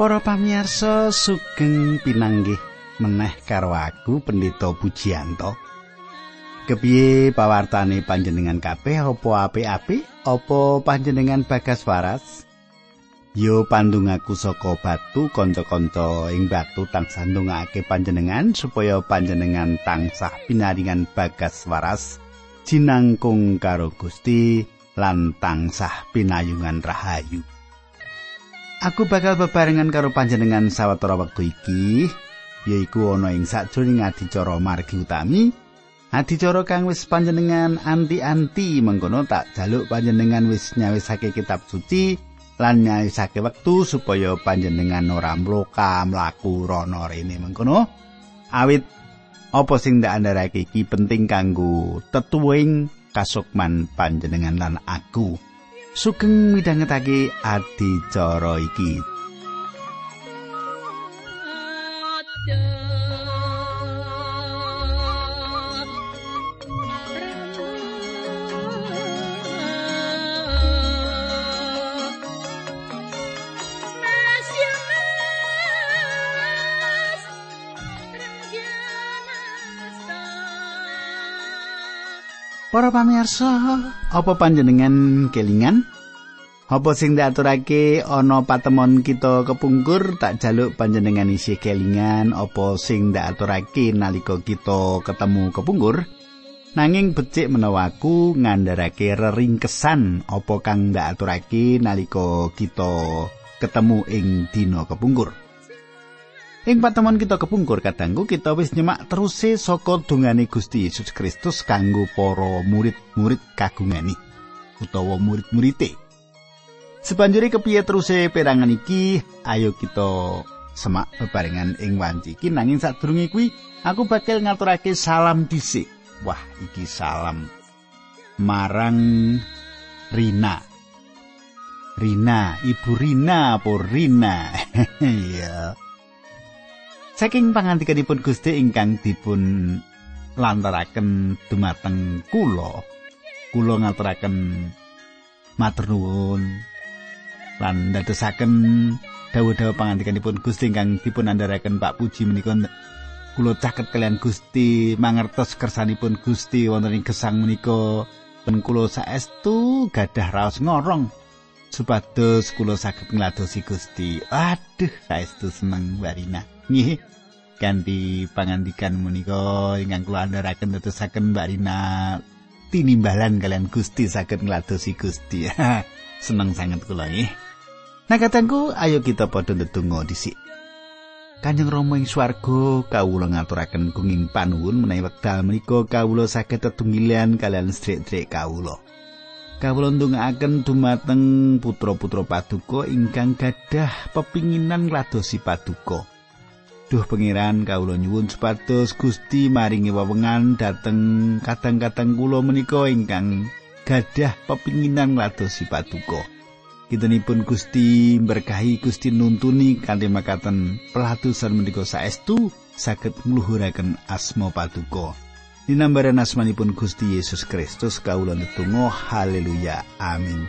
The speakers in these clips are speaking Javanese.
Para pamirsa sugeng pinanggih meneh karo aku Pendeta Pujianto. Kepiye pawartane panjenengan kabeh apa apik-apik? Apa panjenengan bagas waras? Yo pandungaku saka batu kanca-kanca ing batu tansah ndongaake panjenengan supaya panjenengan tansah pinaringan bagas waras jinangkung karo Gusti lan tansah pinayungan rahayu. Aku bakal bebarengan karo panjenengan sawetara wektu iki, yaiku ana ing sajroning adicara margi utami. Adicara kang wis panjenengan anti-anti mengkono tak jaluk panjenengan wis nyawisake kitab suci lan nyawisake wektu supaya panjenengan ora mloka mlaku rono rene mengkono. Awit apa sing ndak andharake iki penting kanggo tetuwing kasukman panjenengan lan aku. Sugeng midhangetake adicara iki Para pamirsa, apa panjenengan kelingan? Apa sing diaturake ana patemon kita kepungkur tak jaluk panjenengan isih kelingan apa sing diaturake nalika kita ketemu kepungkur? Nanging becik menawaku ngandharake reringkesan apa kang diaturake nalika kita ketemu ing dina kepungkur. Ing patemon kita kepungkur kadangku kita wis nyemak teruse saka dungane Gusti Yesus Kristus kanggo para murid-murid kagungani utawa murid-murite. Sebanjuri kepiye teruse perangan iki, ayo kita semak bebarengan ing wanci iki nanging sadurunge kuwi aku bakal ngaturake salam dhisik. Wah, iki salam marang Rina. Rina, Ibu Rina apa Rina? Iya. Saking pangantikanipun Gusti ingkang dipun lantaraken dumateng kula, kula ngaturaken matur nuwun lan ndadosaken dawuh-dawuh pangantikanipun Gusti ingkang dipun andharaken Pak Puji menika kula caket kalian Gusti mangertos kersanipun Gusti wonten ing gesang menika pen kula saestu gadah raos ngorong supados kula saged ngladosi Gusti. Aduh, saestu seneng Warina. Nggih. Kanthi pangandikan menika ingkang kula andharaken tetesaken Mbak Rina tinimbalan kalian Gusti saged ngladosi Gusti. seneng sanget kula nggih. Nah katangku, ayo kita padha ndedonga dhisik. Kanjeng Rama ing swarga kawula ngaturaken gunging panuwun menawi wekdal menika kawula saged tetunggilan kalian sedherek kawula. Kawula ndongaaken dumateng putra-putra paduka ingkang gadah pepinginan ngladosi paduka. Duh pangeran kawula nyuwun supados Gusti maringi wewengan dhateng kadang-kadang kula menika ingkang gadah pepinginan ngladosi paduka. Kintenipun Gusti berkahi Gusti nuntuni kanthi makaten pelatusan menika saestu saged ngluhuraken asma paduka. Dinambaran asmanipun Gusti Yesus Kristus kawula netunggal haleluya amin.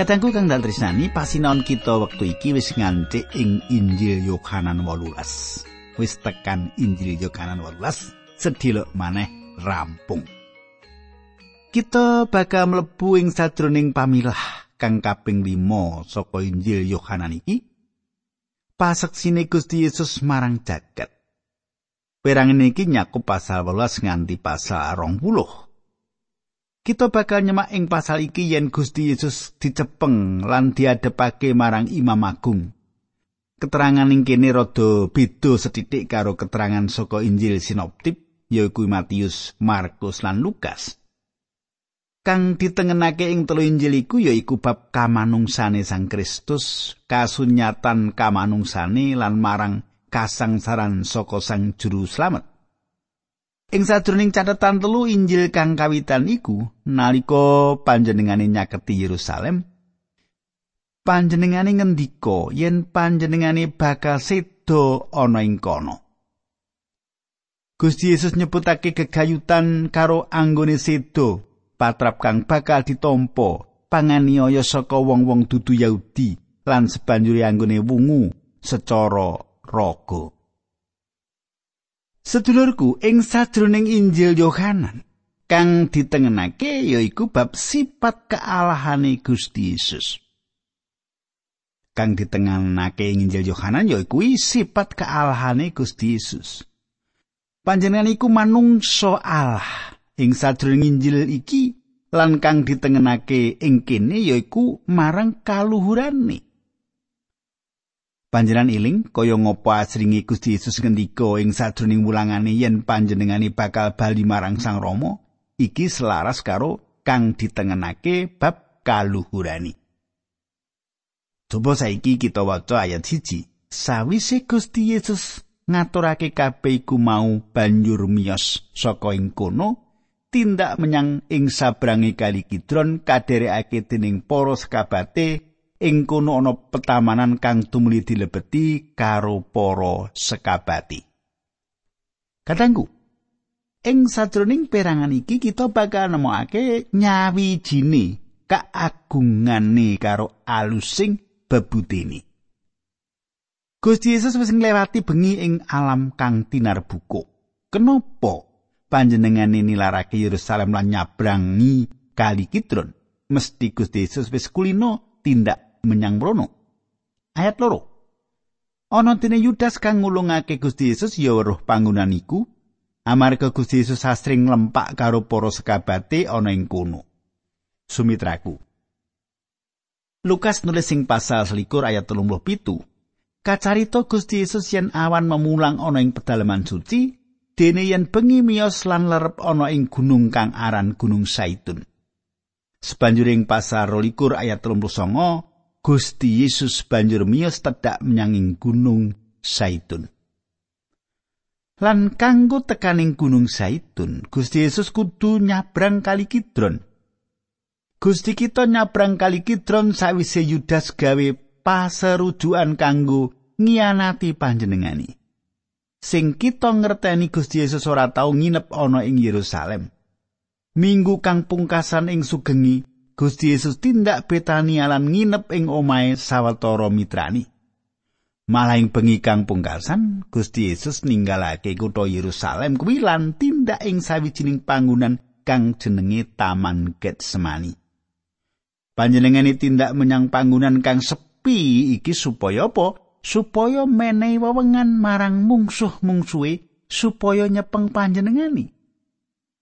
Kadangku kang dal tresnani pasinaon kita wektu iki wis nganti ing Injil Yohanan 18. Wis tekan Injil Yohanan 18, sedhiluk maneh rampung. Kita bakal mlebu ing sadroning pamilah kang kaping 5 saka Injil Yohanan iki. Paseksine Gusti Yesus marang jagat. Perang iki nyakup pasal 18 nganti pasal 20. Kita bakal nyemak ing pasal iki yen Gusti Yesus dicepeng lan diadepake marang Imam Agung. Keterangan ing kene rada beda setitik karo keterangan saka Injil sinoptik yaiku Matius, Markus lan Lukas. Kang ditengenake ing telu Injil iku yaiku bab kamanungsane Sang Kristus, kasunyatan kamanungsane lan marang kasangsaran saka sang juru slamet. Ing sadurunging catatan telu Injil kang kawitan iku nalika panjenengane nyaketi Yerusalem panjenengane ngendika yen panjenengane bakal sedo ana ing kono. Gusti Yesus nyebutake gegayutan karo anggone sedo patrap kang bakal ditampa panganiaya saka wong-wong dudu Yahudi lan sebanjure anggone wungu secara raga. Sedulurku, ing sajroning Injil Yohanan kang ditengenake yaiku bab sifat kealahane Gusti Yesus. Kang ditengenake ing Injil Yohanan yaiku sifat kealahane Gusti Yesus. Panjenengan iku manungsa Allah. Ing sajroning Injil iki lan kang ditengenake ing kene yaiku marang kaluhurane. Panjenengan iling kaya ngopo asringe Gusti Yesus ngendika ing sadroning wulangane yen panjenengane bakal bali marang Sang Rama, iki selaras karo kang ditengenake bab kaluhurani. Coba saiki kita waca ayat siji. Sawise Gusti Yesus ngaturake kabeh iku mau banjur miyos saka ing kono, tindak menyang ing sabrangi kali Kidron kaderekake dening para sekabate ing kono ana petamanan kang tumuli dilebeti karo para sekabati. Katangku, ing sajroning perangan iki kita bakal nemokake nyawijine kaagungane karo alusing bebutini. Gusti Yesus wis nglewati bengi ing alam kang tinarbuka. Kenapa panjenengane nilarake Yerusalem lan nyabrangi kali Kidron? Mesti Gusti Yesus wis kulino tindak menyang mrono. Ayat loro. Ana dene Yudas kang ngulungake Gusti Yesus ya weruh panggonan iku amarga Gusti Yesus asring lempak karo para sekabate ana ing kono. Sumitraku. Lukas nulis sing pasal selikur ayat telung pitu. Kacarito Gusti Yesus yen awan memulang ana ing pedalaman suci, dene yen bengi miyos lan lerep ana ing gunung kang aran Gunung Saitun. Sebanjuring pasal rolikur ayat telung songo, Gusti Yesus banjur miyos tedak menyanging gunung Saitun. Lan kanggo tekaning gunung Saitun, Gusti Yesus kudu nyabrang kali Kidron. Gusti kita nyabrang kali Kidron sawise Yudas gawe paserujuan kanggo ngianati panjenengani. Sing kita ngerteni Gusti Yesus ora tau nginep ana ing Yerusalem. Minggu kang pungkasan ing sugengi Gusti Yesus tindak Betania lan nginep ing omahe sawetara mitrani. Malah ing bengi kang pungkasan, Gusti Yesus ninggalake kutha Yerusalem kuwi lan tindak ing sawijining panggonan kang jenenge Taman Getsemani. Panjenengane tindak menyang panggonan kang sepi iki supaya apa? Supaya menehi wewengan marang mungsuh-mungsuhe supaya nyepeng panjenengani.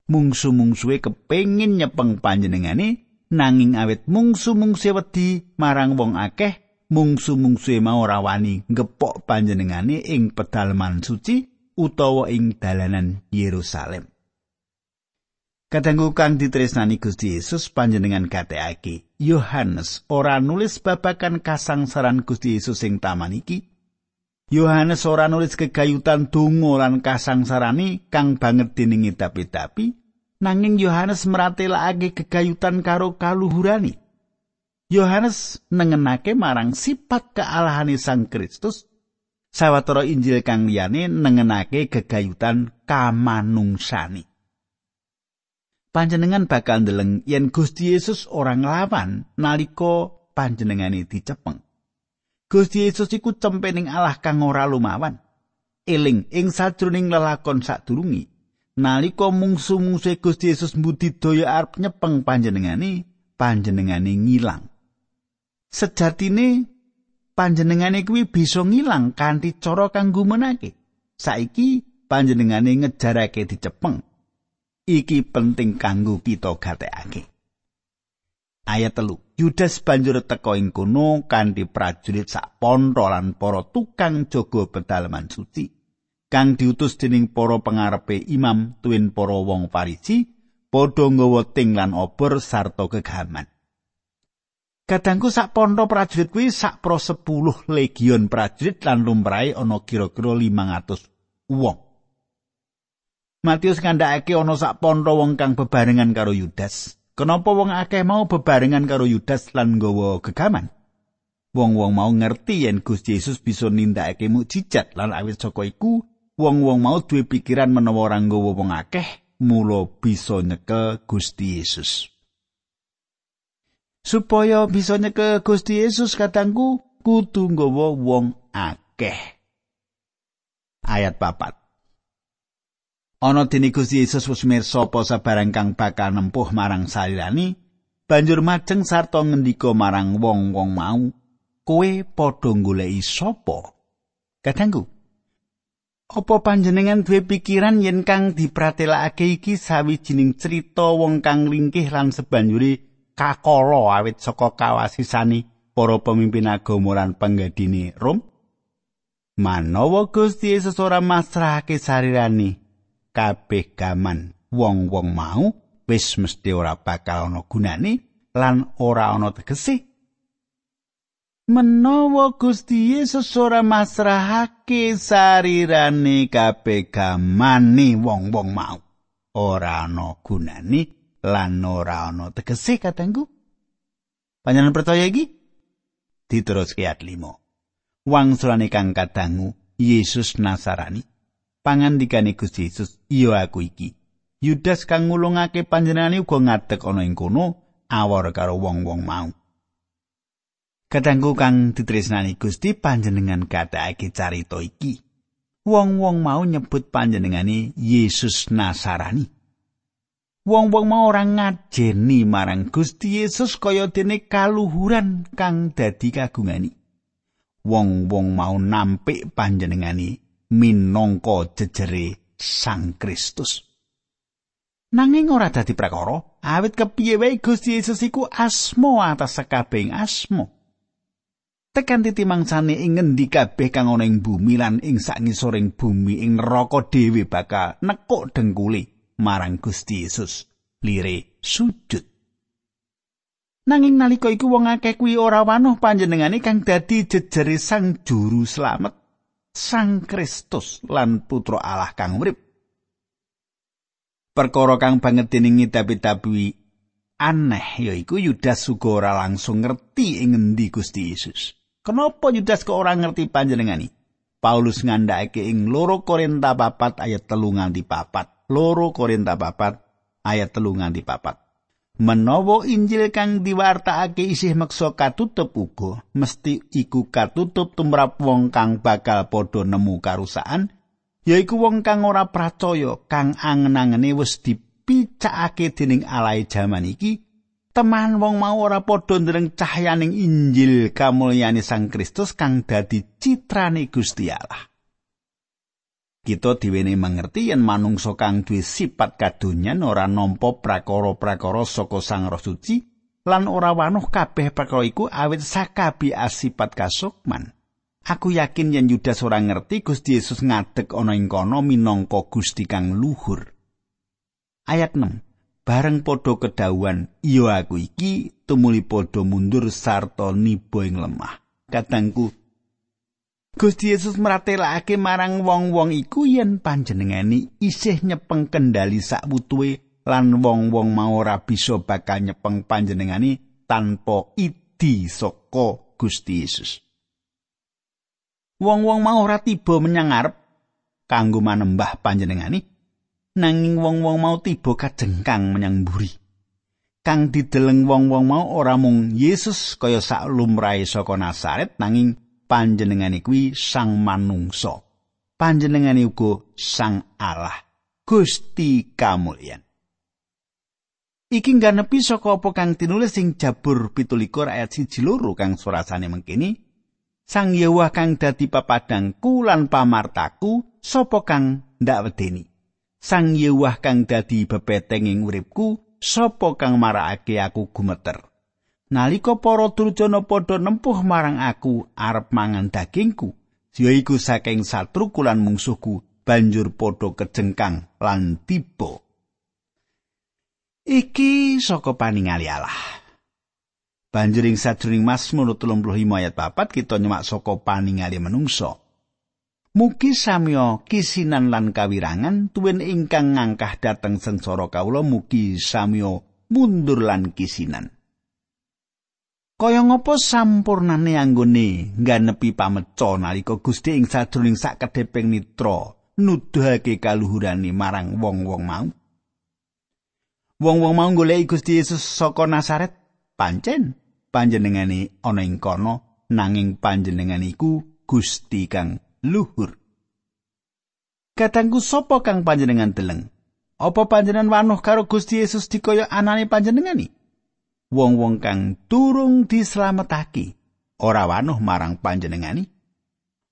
Mungsu-mungsuhe kepengin nyepeng panjenengane nanging awet mungsu-mungsu wedi marang wong akeh mungsu-mungsu mau ora wani ngepok panjenengane ing pedalaman suci utawa ing dalanan Yerusalem. Kadangku kang ditresnani Gusti Yesus panjenengan kateake Yohanes ora nulis babakan kasangsaran Gusti Yesus ing taman iki. Yohanes ora nulis kegayutan donga lan kasangsarani kang banget dening tapi-tapi nanging Yohanes meratelake kegayutan karo kaluhurani. Yohanes nengenake marang sifat kealahane Sang Kristus. Sawetara Injil kang liyane nengenake kegayutan kamanungsani. Panjenengan bakal ndeleng yen Gusti Yesus ora nglawan nalika panjenengane dicepeng. Gusti Yesus iku cempening Allah kang ora lumawan. Eling ing sajroning lelakon sadurungi, nalika mungsu-mungsu Gusti Yesus mbudidaya arep nyepeng panjenengane panjenengane ngilang. Sejatine panjenengane kuwi bisa ngilang kanthi cara kang gumenake saiki panjenengane ngejarake dicepeng. Iki penting kanggo kita gatekake. Ayat telu. Yudas banjur teka ing kono kanthi prajurit sak pontho lan para tukang jaga pedalaman suci kang diutus dening para pengarepe imam tuwin para wong Farisi padha nggawa ting lan obor sarta kegaman. Kadangku sak pontho prajurit kuwi sak pro 10 legion prajurit lan lumrahe ana kira-kira 500 wong. Matius ngandhakake ana sak pontho wong kang bebarengan karo Yudas. Kenapa wong akeh mau bebarengan karo Yudas lan nggawa gegaman? Wong-wong mau ngerti yen Gusti Yesus bisa nindakake mukjizat lan awit saka iku wong-wong mau duwe pikiran menawa ora nggawa wong akeh mula bisa nyekel Gusti Yesus. supaya bisa nyeke Gusti Yesus katangku kudu nggawa wong akeh. Ayat papat. Ana dene Gusti Yesus wis mirsa apa sabarang kang bakal nempuh marang salirani, banjur majeng sarta ngendika marang wong-wong mau, "Kowe padha goleki sapa?" Katangku, Apa panjenengan duwe pikiran yen kang dipratelakake iki sawijining cerita wong kang ringkih lan sebanjuri kakala awit saka kawasisani para pemimpin agama lan penggadine Rom? Manawa Gusti Yesus ora masrahake sarirani kabeh gaman wong-wong mau wis mesti ora bakal ana gunane lan ora ana tegese menawa Gusti Yesus ora masrahake sarirane kabeh gamane wong-wong mau ora ana gunane lan ora ana tegese katengku. Panjenengan percaya iki? Diteruske ayat 5. Wangsulane kang kadangu Yesus Nasarani. Pangandikane Gusti Yesus, "Iya aku iki." Yudas kang ngulungake panjenengane uga ngadeg ana ing kono awor karo wong-wong mau. Kadangku kang ditresnani Gusti panjenengan kathake carita iki. Wong-wong mau nyebut panjenengane Yesus Nasarani. wong-wong mau ora ngajeni marang Gusti Yesus kaya dene kaluhuran kang dadi kagungani. Wong-wong mau nampik panjenengani minangka jejere Sang Kristus. Nanging ora dadi prakara, awit kepiye wae Gusti Yesus iku asmo atas sakabehing asmo. Tekan titimangsane ing ngendi kabeh kang ana ing bumi lan ing sangisoring bumi ing neraka dhewe bakal nekuk dengkule. marang Gusti Yesus lire sujud. Nanging nalika iku wong akeh kuwi ora wanuh panjenengane kang dadi jejere Sang Juru Slamet, Sang Kristus lan Putra Allah kang urip. Perkara kang banget dening ngidap-idapi aneh yaiku Yudas uga ora langsung ngerti ing ngendi Gusti Yesus. Kenapa Yudas kok ora ngerti panjenengani? Paulus ngandhakake ing loro Korinta papat ayat telu nganti papat. loro Korinta papat ayat telu nganti papat. Menawa Injil kang diwartakake isih meksa katutup uga, mesti iku katutup tumrap wong kang bakal padha nemu karusaan, yaiku wong kang ora percaya, kang angen-angene wis dipicakake dening alai jaman iki, teman wong mau ora padha ndereng cahyaning Injil kamulyane Sang Kristus kang dadi citrane Gusti Allah. kita diwene mangerti yen manungsa kang duwe sifat kadonyan ora nampa prakara-prakara saka Sang Roh Suci lan ora wanuh kabeh perkara iku awit sakabi asipat kasukman. Aku yakin yen Yudas ora ngerti Gusti Yesus ngadeg ana ing kono minangka Gusti kang luhur. Ayat 6. Bareng padha kedawuhan, "Iya aku iki," tumuli padha mundur sarta niba ing lemah. Kadangku Gusti Yesus maratelake marang wong-wong iku yen panjenengani isih nyepeng kendali sakwutuhe lan wong-wong mau ora bisa bakal nyepeng panjenengani tanpa idi saka Gusti Yesus. Wong-wong mau ora tiba menyang ngarep kanggo manembah panjenengani nanging wong-wong mau tiba kajengkang menyang mburi. Kang dideleng wong-wong mau ora mung Yesus kaya sak lumrahe saka Nazaret nanging panjenengane kuwi sang manungsa. Panjenengane uga sang Allah Gusti kamulyan iki nganepi saka apa kang tinulis sing Jabur 17 ayat 1 loro kang surasane mengkini Sang Yewah kang dadi papadangku lan pamartaku sapa kang ndak wedeni Sang Yewah kang dadi bebeteng ing uripku sapa kang marakake aku gumeter? Nalika para durjana padha nempuh marang aku arep mangan dagingku yaiku saking satruku lan mungsuhku banjur padha kejengkang lan tiba. Iki saka paningali Allah. Banjur ing sajroning Mazmur 35 ayat 4 kita nyemak saka paningali menungso. Mugi samya kisinan lan kawirangan tuwin ingkang ngangkah dhateng sengsara kawula mugi samya mundur lan kisinan. Kaya ngapa sampurnane anggone ngganepi pameca nalika Gusti ing sajroning sakedheping nitra nuduhake kaluhurane marang wong-wong mau. Wong-wong mau golek Gusti Yesus saka Nasaret pancen panjenengane ana ing kono nanging panjenengan iku Gusti kang luhur. Katangku sapa kang panjenengan deleng? Apa panjenengan wanuh karo Gusti Yesus dikaya anane panjenengani? Wong-wong kang durung dislametake ora wanuh marang panjenengani?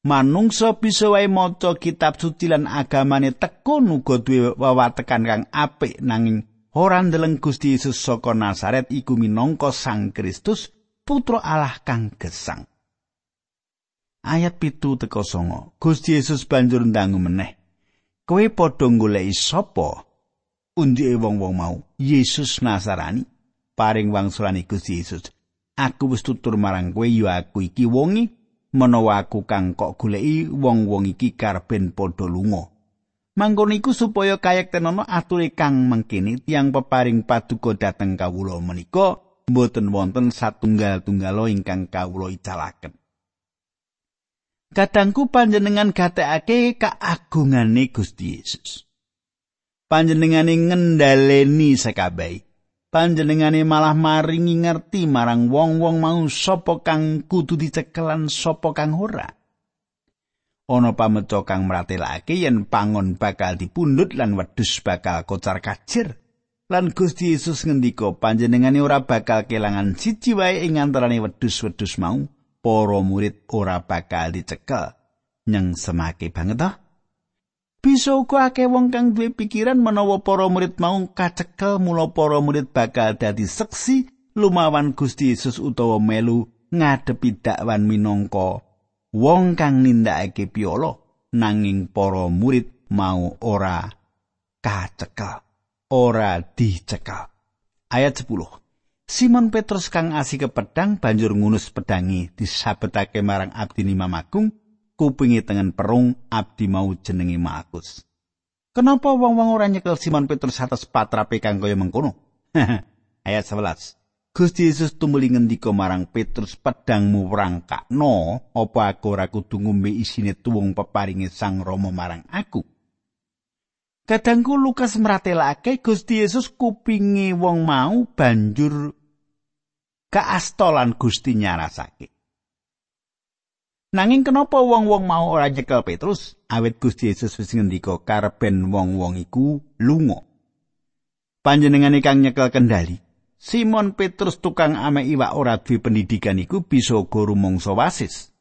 Manungsa bisa wae maca kitab suci lan agamane tekun uga duwe wawatekan kang apik nanging ora ndeleng Gusti Yesus saka Nazaret iku minangka Sang Kristus putra Allah kang gesang. Ayat pitu teko songo. Gusti Yesus banjur ndangu meneh. Kowe padha goleki sapa? Undi wong-wong mau. Yesus Nasarani. Paring wangsulane Gusti Yesus. Aku wis tutur marang kowe ya aku iki wongi. Menawa aku kang kok goleki wong-wong iki karben padha lunga. Mangkon iku supaya kayektenono ature kang mengkini tiang peparing paduka dhateng kawula menika mboten wonten satunggal-tunggalo ingkang kawula icalaken Kadangku panjenengan gatekake keagungane Gusti Yesus. Panjenengane ngendhaleni sekabai. Panjenengane malah maringi ngerti marang wong-wong mau sapa kang kudu dicekelan sapa kang ora. Ana pameca kang mratelake yen pangon bakal dipundhut lan wedhus bakal kocar kacir. Lan Gusti Yesus ngendika panjenengane ora bakal kelangan siji wae ing antaraning wedhus-wedhus mau. Para murid ora bakal dicekel nyeng semake banget toh. Bisa uga akeh wong kang duwe pikiran menawa para murid mau kacekel mula para murid bakal dadi seksi lumawan Gusti Yesus utawa melu ngadepi dakwan minangka wong kang nindakake piolo nanging para murid mau ora kacekel ora dicekel. Ayat 10 Simon Petrus kang asih ke pedang banjur ngunus pedangi disabetake marang abdi Imam Agung kupingi tengen perung abdi mau jenenge Markus. Kenapa wong-wong ora nyekel Simon Petrus atas patrape kang kaya mengkono? Ayat 11. Gusti Yesus tumuli ngendika marang Petrus pedangmu wrangkakno apa aku ora kudu ngombe isine tuwung peparinge Sang Rama marang aku. Kadangku Lukas meratelake Gusti Yesus kupingi wong mau banjur kaastolan Gusti nyarasake. Nanging kenapa wong-wong mau ora nyekel Petrus? Awit Gusti Yesus wis ngendika karben wong-wong iku lunga. Panjenengane kang nyekel kendali. Simon Petrus tukang ame iwak ora duwe pendidikan iku bisa uga rumangsa wasis.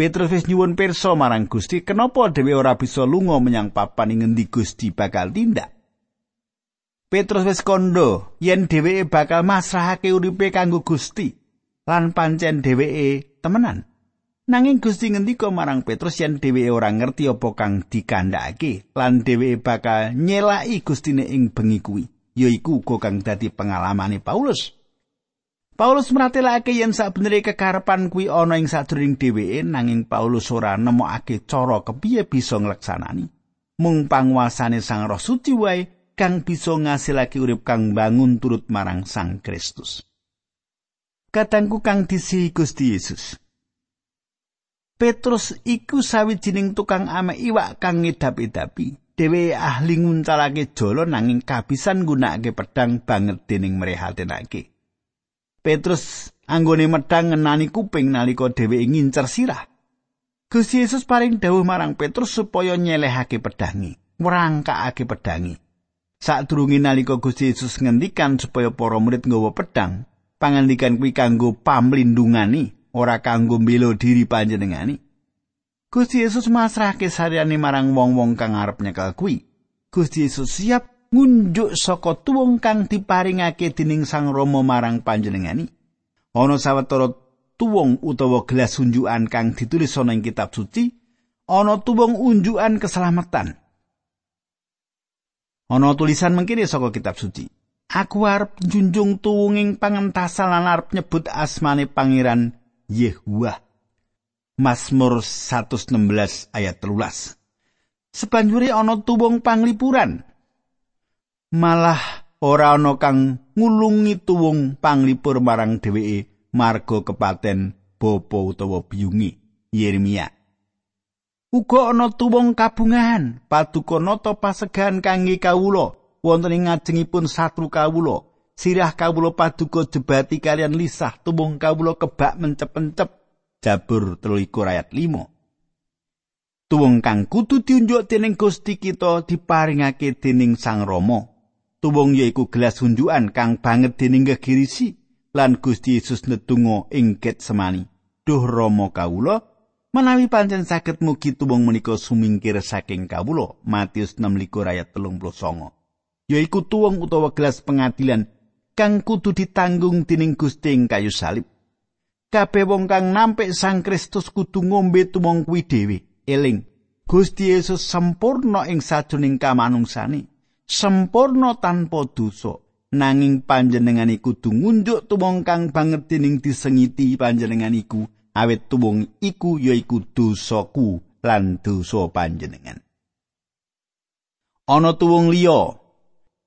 Petrus wis nyuwun pirsa marang Gusti, kenapa dhewe ora bisa lunga menyang papan ing ngendi Gusti bakal tindak? Petrus wis kondo yen dheweke bakal masrahake uripe kanggo Gusti lan pancen dheweke temenan. Nanging Gusti ngendika marang Petrus yen dheweke ora ngerti apa kang dikandhakake lan dheweke bakal nyelaki Gustine ing bengi kuwi. Yaiku uga kang dadi pengalamane Paulus. Paulus mratelake yen sabenere kekarepan kuwi ana ing sadurung dheweke nanging Paulus ora nemokake cara kepiye bisa ngleksanani. Mung panguasane Sang Roh Suci wae kang bisa ngasilake urip kang bangun turut marang Sang Kristus. Katangku kang disi Gusti Yesus. Petrus iku sawijining tukang ame iwak kang ngedap-edapi. Dewe ahli nguncalake jolo nanging kabisan nggunakake pedang banget dening mrehatenake. Petrus anggone medang ngenani kuping nalika dheweke ngincer sirah. Gusti Yesus paring dawuh marang Petrus supaya nyelehake pedangi, ngrangkakake pedangi. Sadurunge nalika Gusti Yesus ngendikan supaya para murid nggawa pedang, pangandikan kuwi kanggo pamlindungani, ora kanggo mbela diri panjenengani. Gusti Yesus masrahke saryane marang wong-wong kang arep nyekel kuwi. Gusti Yesus siap ngunjuk saka tuwung kang diparingake dening Sang Rama marang panjenengani. Ana sawetara tuwung utawa gelas unjukan kang ditulis ana ing kitab suci, ana tuwung unjukan keselamatan. Ana tulisan mengkini saka kitab suci. Aku arep njunjung tuwunging pangentasan lan arep nyebut asmane Pangeran Yehuwa. Mazmur 116 ayat 13. Sebanjure ana tuwung panglipuran. Malah ora ana kang ngulungi tuwung panglipur marang dheweke marga kepaten bapa utawa biyungi Yeremia. Uga ana tuwung kabungahan, paduka nata pasegahan kangge kawula. wonten ing ngajengipun satru kawula sirah kawula paduka jebati kalian lisah tumung kawula kebak mencep-mencep Jabur 13 ayat 5 Tuwung kang kudu diunjuk dening Gusti kita diparingake dening Sang Rama. Tuwung yaiku gelas unjukan kang banget dening gegirisi lan Gusti Yesus netungo ing Getsemani. Duh Rama kawula, menawi pancen saged mugi tuwung menika sumingkir saking kawula. Matius 6 ayat 39. yaiku tuwung utawa gelas pengadilan kang kudu ditanggung dening Gusti ing kayu salib. Kabeh wong kang nampik Sang Kristus kudu ngombe tuwung kuwi dhewe. Eling, Gusti Yesus sempurna ing sajroning kamanungsane, sempurna tanpa dosa. Nanging panjenengan iku kudu ngunjuk tuwung kang banget dening disengiti panjenengan iku awet tuwung iku yaiku dosaku lan dosa panjenengan. Ana tuwung liya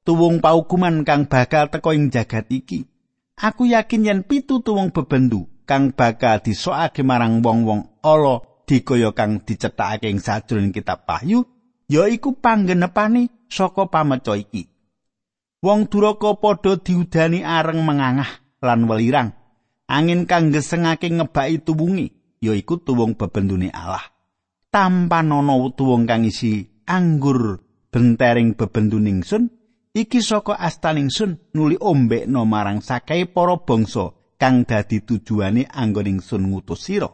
tuwung paukuman kang bakal teko ing jagat iki. Aku yakin yen pitu tuwung bebendu kang bakal disokake marang wong-wong ala dikaya kang dicethakake ing sajroning kitab Wahyu yaiku panggenepane saka pameca iki. Wong duraka padha diudani areng mengangah lan welirang. Angin kang gesengake ngebaki tuwungi yaiku tuwung bebendune Allah. Tampa nono tuwung kang isi anggur bentering bebenduning sun iki saka astaning sun nuli ombekno marang sakai para bangsa kang dadi tujuane anggoning sun ngutus sira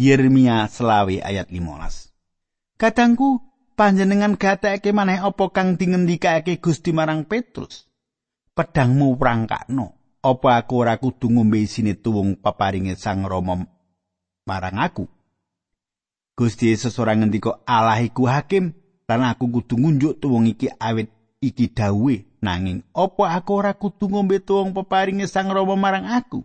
Yeremia selawe ayat 15 Kadangku panjenengan gatekake maneh apa kang dingendikake Gusti marang Petrus? Pedangmu prangkakno. Apa aku ora kudu ngombe isine tuwung paparinge Sang Rama marang aku? Gusti Yesus ora ngendika Allah iku hakim lan aku kudu ngunjuk tuwung iki awit iki dawuhe nanging apa aku ora kudu ngombe tuwung peparinge Sang Rama marang aku?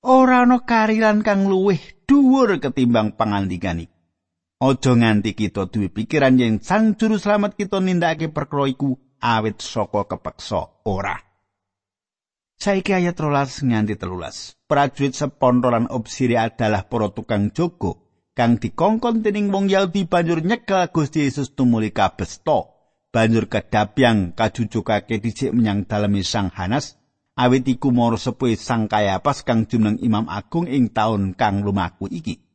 Ora ana karilan kang luwih dhuwur ketimbang pangandikan iki aja nganti kita duwe pikiran yen Sang Juru Slamet kita nindakake perkara iku awit saka kepeksa ora Saiki ayat rolas nganti telulas. Prajurit sepontolan obsiri adalah para tukang jogo kang dikongkon dening wong Yahudi banjur nyekel Gusti Yesus tumuli kabesto. banjur kedabyang kajujukake dhisik menyang daleme Sang Hanas awit iku mara sepuhe Sang Kayapas kang jumeneng Imam Agung ing taun kang lumaku iki.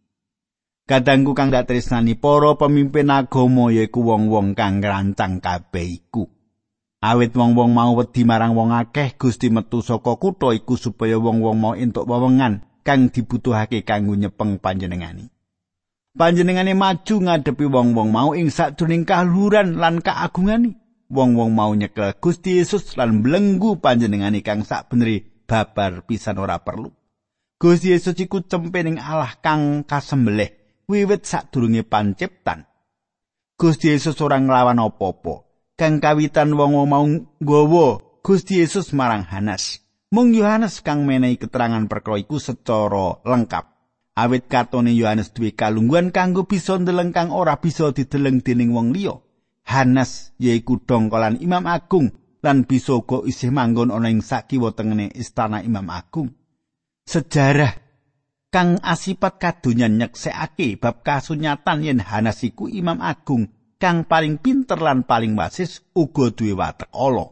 Kadangku kang dak tresnani para pemimpin agama yaiku wong-wong kang ngrancang kabeh iku. Awit wong-wong mau wedi marang wong akeh Gusti metu saka kutha iku supaya wong-wong mau entuk wewengan kang dibutuhake kanggo nyepeng panjenengani. panjenengane maju ngadepi wong-wong mau ing sakjroning kaluhuran lan kaagungani wong-wong mau nyekel Gusti Yesus lan mlenggu panjenengane kang sakbeneri babar pisan ora perlu Gusti Yesus iku cempening Allah kang kasembelih wiwit sadurunge panciptan Gusti Yesus ora nglawan apa-apa kang kawitan wong-wong mau nggawa Gusti Yesus marang Hanas mung Yohanes kang menehi keterangan perkara iku secara lengkap awit katone Yohanes duwe kalungguhan kanggo bisa ndeleng kang ora bisa dideleng dening wong liya. Hanas yaiku dongkolan Imam Agung lan bisa uga isih manggon ana ing sakiwa tengene istana Imam Agung. Sejarah kang asipat kadonyan nyeksekake bab kasunyatan yen Hanas iku Imam Agung kang paling pinter lan paling wasis uga duwe watek ala.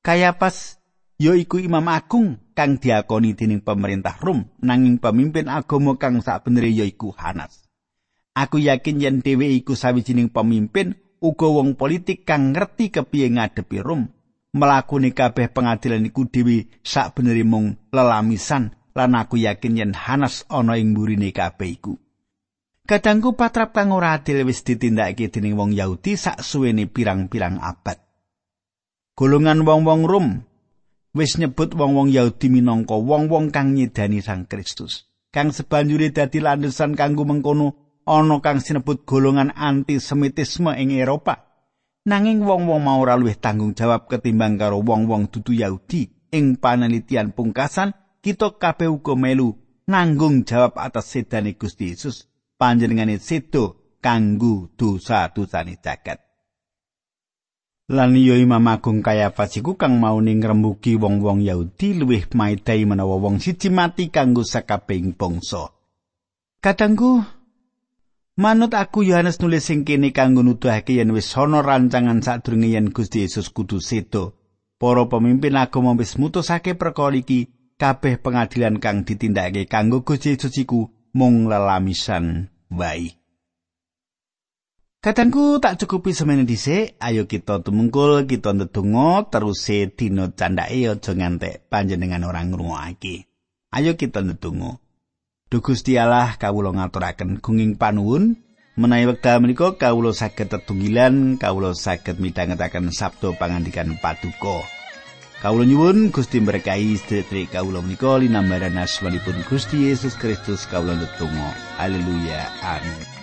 Kaya pas yaiku Imam Agung kang diakoni dening pemerintah Rom nanging pemimpin agama kang sakbenere yaiku Hanas. Aku yakin yen dhewe iku sawijining pemimpin uga wong politik kang ngerti kepiye ngadepi Rom. Melakoni kabeh pengadilan iku dhewe sakbenere mung lelamisan lan aku yakin yen Hanas ana ing mburine kabeh iku. Kadangku patrap kang ora adil wis ditindakake dening wong Yahudi sak suwene pirang-pirang abad. Golongan wong-wong Rom wis nyebut wong-wong Yahudi minangka wong-wong kang nyidani Sang Kristus. Kang sebanjure dadi landesan kanggo mengkono ana kang sinebut golongan antisemitisme ing Eropa. Nanging wong-wong mau ora luwih tanggung jawab ketimbang karo wong-wong dudu Yahudi. Ing panelitian pungkasan, kita kabeh uga melu nanggung jawab atas sedane Gusti Yesus panjenengane sedo kanggo dosa-dosane jagat. Lan yo Imam Agung Kayafas iku kang mau ngrembugi wong-wong Yahudi luwih maidai menawa wong siji mati kanggo sakabehing bangsa. Kadangku Manut aku Yohanes nulis sing kene kanggo nuduhake yen wis ana rancangan sadurunge yen Gusti Yesus kudu sedo. Para pemimpin agama wis mutusake perkara iki, kabeh pengadilan kang ditindakake kanggo Gusti Yesus iku mung lelamisan wae. Katangku tak cukupi semene dhisik, ayo kita tumungkul, kita ndedonga terus dina candhake aja ngantek panjenengan orang ngrungokake. Ayo kita ndedonga. Duh Gusti Allah kawula ngaturaken gunging panuwun menawi wekdal menika kawula saged tetunggilan kawula saged midhangetaken sabda pangandikan paduka kawula nyuwun Gusti berkahi sedherek kawula menika linambaran asmanipun Gusti Yesus Kristus kawula netunggal haleluya. Amin